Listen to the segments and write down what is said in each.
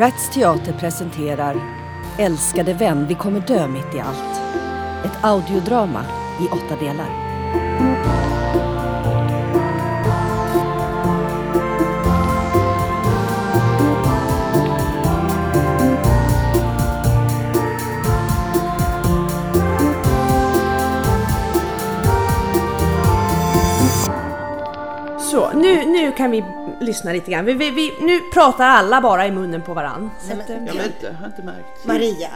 Rats Teater presenterar Älskade vän, vi kommer dö mitt i allt. Ett audiodrama i åtta delar. Kan vi lyssna lite grann. Vi, vi, vi, nu pratar alla bara i munnen på varann. Så att, eh, Jag vet inte, jag har inte märkt. Maria,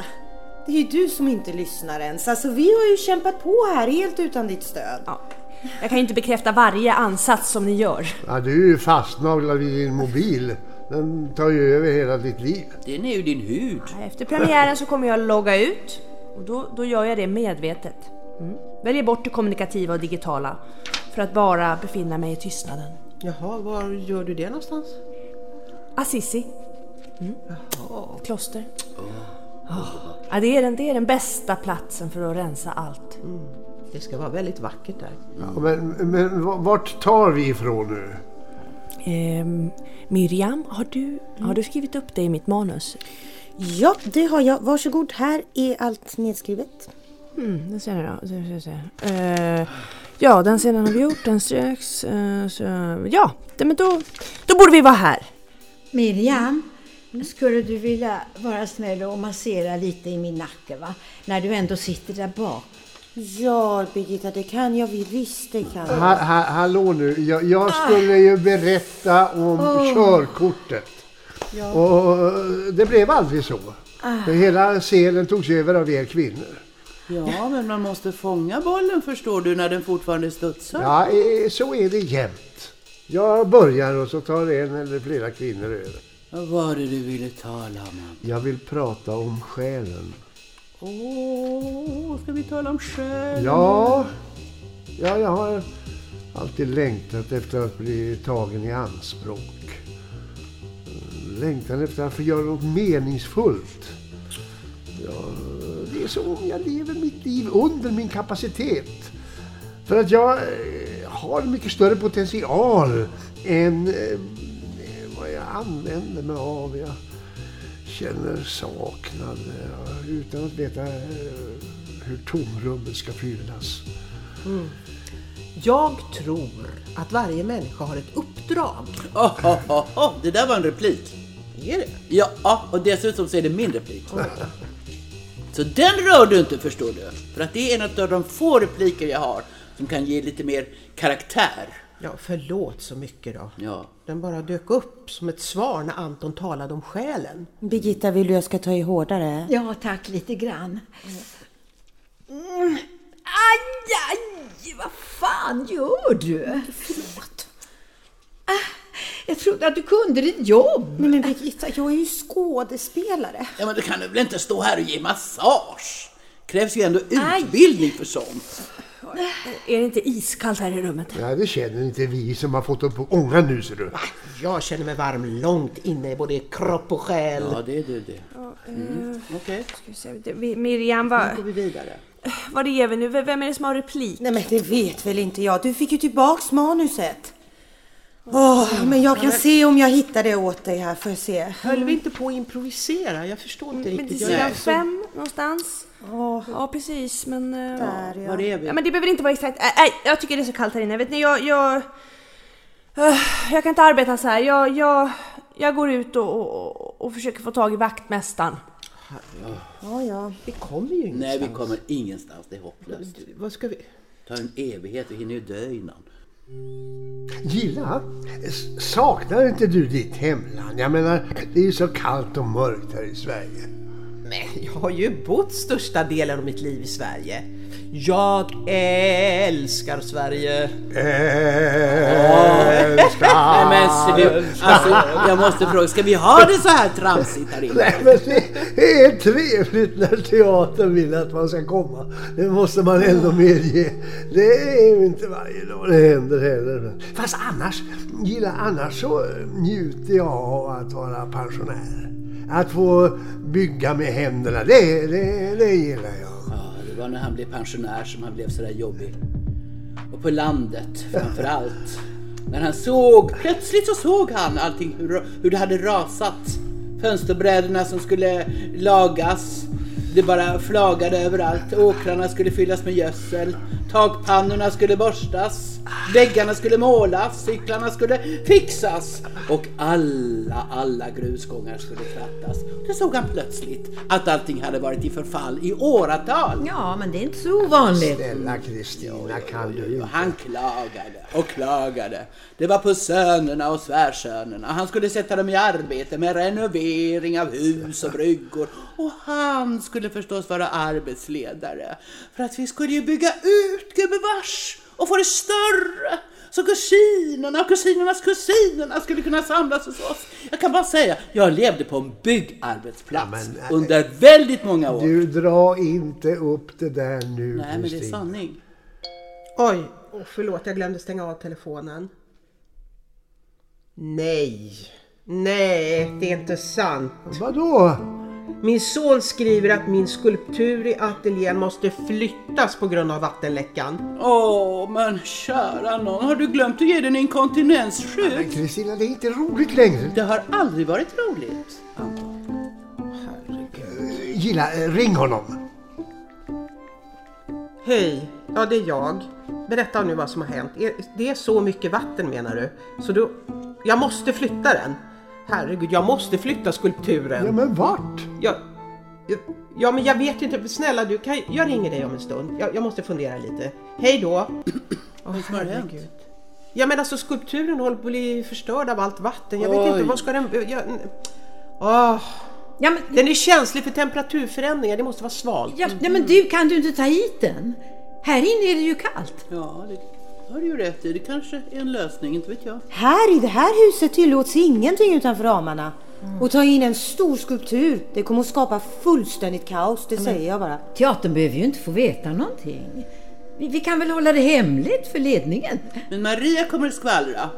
det är ju du som inte lyssnar ens. Alltså vi har ju kämpat på här helt utan ditt stöd. ja. Jag kan ju inte bekräfta varje ansats som ni gör. Ja, du är ju fastnavlad vid din mobil. Den tar ju över hela ditt liv. Den är ju din hud. Efter premiären så kommer jag logga ut och då, då gör jag det medvetet. Mm. Väljer bort det kommunikativa och digitala för att bara befinna mig i tystnaden. Jaha, var gör du det någonstans? Assisi. Mm. Ett kloster. Ja, det, är den, det är den bästa platsen för att rensa allt. Det ska vara väldigt vackert där. Ja, men, men vart tar vi ifrån nu? Ehm, Miriam, har du, har du skrivit upp det i mitt manus? Ja, det har jag. Varsågod, här är allt nedskrivet. Mm, den scenen då. Så, så, så. Eh, ja, den scenen har vi gjort. Den ströks. eh, så, ja, men då, då borde vi vara här. Miriam, skulle du vilja vara snäll och massera lite i min nacke va? När du ändå sitter där bak. Ja, Birgitta, det kan jag visst. Det kan jag. Ha, ha, hallå nu, jag, jag skulle ju berätta om körkortet. Och det blev aldrig så. För hela scenen togs över av er kvinnor. Ja, men man måste fånga bollen förstår du när den fortfarande studsar. Ja, så är det jämt. Jag börjar och så tar en eller flera kvinnor över. Vad var det du ville tala om? Jag vill prata om själen. Åh, ska vi tala om själ? Ja, ja, jag har alltid längtat efter att bli tagen i anspråk. Längtan efter att få göra något meningsfullt. Ja, är som om jag lever mitt liv under min kapacitet. För att jag eh, har mycket större potential än eh, vad jag använder mig av. Jag känner saknad utan att veta eh, hur tomrummet ska fyllas. Jag tror att varje människa har ett uppdrag. Oh, oh, oh, oh. Det där var en replik. Är det? Ja, ja, och dessutom så är det min replik. Så den rör du inte förstår du. För att det är en av de få repliker jag har som kan ge lite mer karaktär. Ja, förlåt så mycket då. Ja. Den bara dök upp som ett svar när Anton talade om själen. Birgitta, vill du jag ska ta i hårdare? Ja, tack lite grann. Mm. Aj, aj! Vad fan gör du? Förlåt. Ah, Jag trodde att du kunde ditt jobb. Nej men Birgitta, jag är ju skådespelare. Ja, men du kan väl inte stå här och ge massage? Krävs ju ändå utbildning för sånt. Är det inte iskallt här i rummet? Ja, det känner inte vi som har fått upp på ångan nu ser du. Jag känner mig varm långt inne i både kropp och själ. Ja, det är du det. Mm. Okej, vi- Miriam, vad, då går vi vidare. vad är vi nu? Vem är det som har replik? Nej men det vet väl inte jag. Du fick ju tillbaks manuset. Åh, men jag kan se om jag hittar det åt dig här, får jag se. Höll vi inte på att improvisera? Jag förstår inte Men riktigt. är så- fem någonstans. Åh, Ja, precis, men... eh, där ja. Var är vi? Ja, men det behöver inte vara exakt. Nej, nej, jag tycker det är så kallt här inne. Vet ni, jag... Jag, eh, jag kan inte arbeta så här. Jag, jag, jag går ut och, och, och försöker få tag i vaktmästaren. Ja, ja. Vi kommer ju ingenstans. Nej, vi kommer ingenstans. Det är hopplöst. Vad ska vi... Det tar en evighet, vi hinner ju dö innan. Gilla, saknar inte du ditt hemland? Jag menar, det är ju så kallt och mörkt här i Sverige. Men jag har ju bott största delen av mitt liv i Sverige. Jag älskar Sverige. Älskar. Nej men sluta. Alltså, jag måste fråga, ska vi ha det så här tramsigt här inne? Nej, men det är trevligt när teatern vill att man ska komma. Det måste man ändå medge. Det är ju inte varje dag det händer heller. Fast annars, gilla annars så njuter jag av att vara pensionär. Att få bygga med händerna, det, det, det gillar jag. Det var när han blev pensionär som han blev sådär jobbig. Och på landet framför allt. När han såg, plötsligt så såg han allting hur, hur det hade rasat Fönsterbrädorna som skulle lagas. Det bara flagade överallt. Åkrarna skulle fyllas med gödsel. Takpannorna skulle borstas. Väggarna skulle målas. Cyklarna skulle fixas. Och alla, alla grusgångar skulle krattas. Då såg han plötsligt att allting hade varit i förfall i åratal. Ja, men det är inte så ovanligt. Snälla Kristina, kan du inte? han klagade och klagade. Det var på sönerna och svärsönerna. Han skulle sätta dem i arbete med renovering av hus och bryggor. Och han skulle förstås vara arbetsledare. För att vi skulle ju bygga ut gubevars och få det större. Så kusinerna och kusinernas kusinerna skulle kunna samlas hos oss. Jag kan bara säga, jag levde på en byggarbetsplats Ja, men, äh, under väldigt många år. Du dra inte upp det där nu Nej, men det är sanning. Oj, oh, förlåt jag glömde stänga av telefonen. Nej, nej det är inte sant. Vadå? Min son skriver att min skulptur i ateljén måste flyttas på grund av vattenläckan. Åh, men kära någon, har du glömt att ge den inkontinensskydd? Men Kristina, det är inte roligt längre. Det har aldrig varit roligt. Gilla, eh, ring honom. Hej, ja det är jag. Berätta nu vad som har hänt. Det är så mycket vatten menar du? Så du, jag måste flytta den? Herregud, jag måste flytta skulpturen. Ja, men vart? Ja, ja, ja, men jag vet inte. Snälla du, kan, jag ringer dig om en stund. Jag, jag måste fundera lite. Hej då! Hänt? herregud. Ja men alltså skulpturen håller på att bli förstörd av allt vatten. Jag vet inte, Oj. vad ska den... Jag, åh, Ja men, den är känslig för temperaturförändringar, det måste vara svalt. ja, nej, men du, kan du inte ta hit den? Här inne är det ju kallt. Ja, det har du ju rätt i. Det kanske är en lösning, inte vet jag. Här i det här huset tillåts ingenting utanför ramarna. Och ta in en stor skulptur, det kommer att skapa fullständigt kaos, det säger jag bara. Teatern behöver ju inte få veta någonting. Vi, vi kan väl hålla det hemligt för ledningen? Men Maria kommer att skvallra.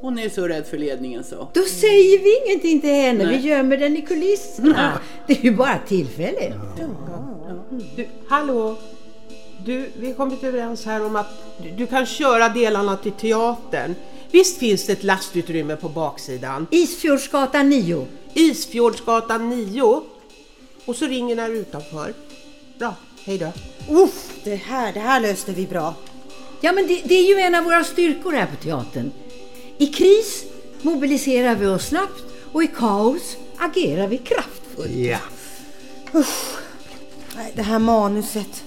Hon är så rädd för ledningen så. Då säger vi ingenting till henne. Nej. Vi gömmer den i kulisserna. Det är ju bara tillfälligt. Du, hallå! Du, vi har kommit överens här om att du, du kan köra delarna till teatern. Visst finns det ett lastutrymme på baksidan? Isfjordsgatan 9. Isfjordsgatan 9. Och så ringer när utanför. Bra, hej då. Uff, det här, det här löste vi bra. Ja, men det, det är ju en av våra styrkor här på teatern. I kris mobiliserar vi oss snabbt och i kaos agerar vi kraftfullt. Ja. Nej, det här manuset.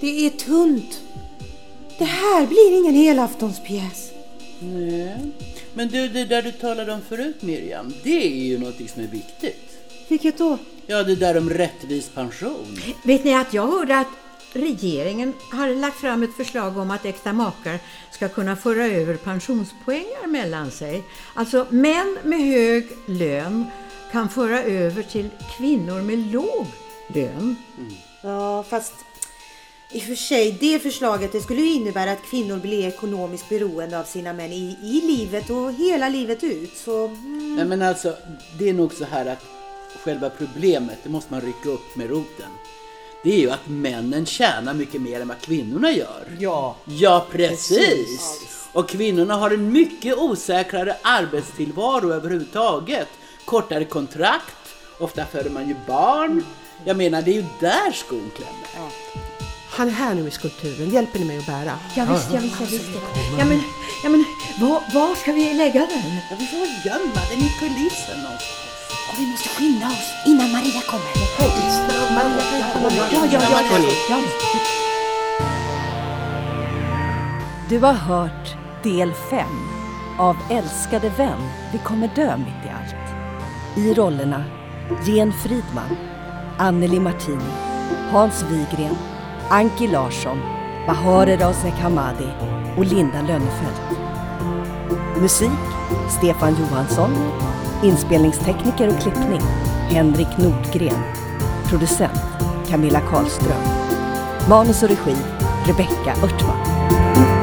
Det är tunt. Det här blir ingen helaftonspjäs. Nej. Men du, det där du talade om förut Miriam, det är ju något som är viktigt. Vilket då? Ja, det där om rättvis pension. Vet ni att jag hörde att regeringen har lagt fram ett förslag om att äkta makar ska kunna föra över pensionspoängar mellan sig. Alltså män med hög lön kan föra över till kvinnor med låg lön. Ja, fast i och för sig, det förslaget det skulle ju innebära att kvinnor blir ekonomiskt beroende av sina män i, i livet och hela livet ut. Så mm, Nej, men alltså, det är nog så här att själva problemet, det måste man rycka upp med roten. Det är ju att männen tjänar mycket mer än vad kvinnorna gör. Ja. Ja, precis. Och kvinnorna har en mycket osäkrare arbetstillvaro överhuvudtaget. Kortare kontrakt, ofta föder man ju barn. Jag menar, det är ju där skon klämmer. Han är här nu i skulpturen, hjälper ni mig att bära? Ja visst, ja visst, ja visst. Ja men, ja, men var, var ska vi lägga den? Ja, vi får väl gömma den i kulissen någonstans. och vi måste skynda oss innan Maria kommer. Ja, ja, ja, ja. Du har hört del 5 av Älskade vän, vi kommer dö mitt i allt. I rollerna Jen Fridman, Anneli Martini, Hans Wigren, Anki Larsson, Bahare Razek Hamadi och Linda Lönnefelt. Musik Stefan Johansson. Inspelningstekniker och klippning Henrik Nordgren. Producent Camilla Karlström. Manus och regi Rebecka Örtman.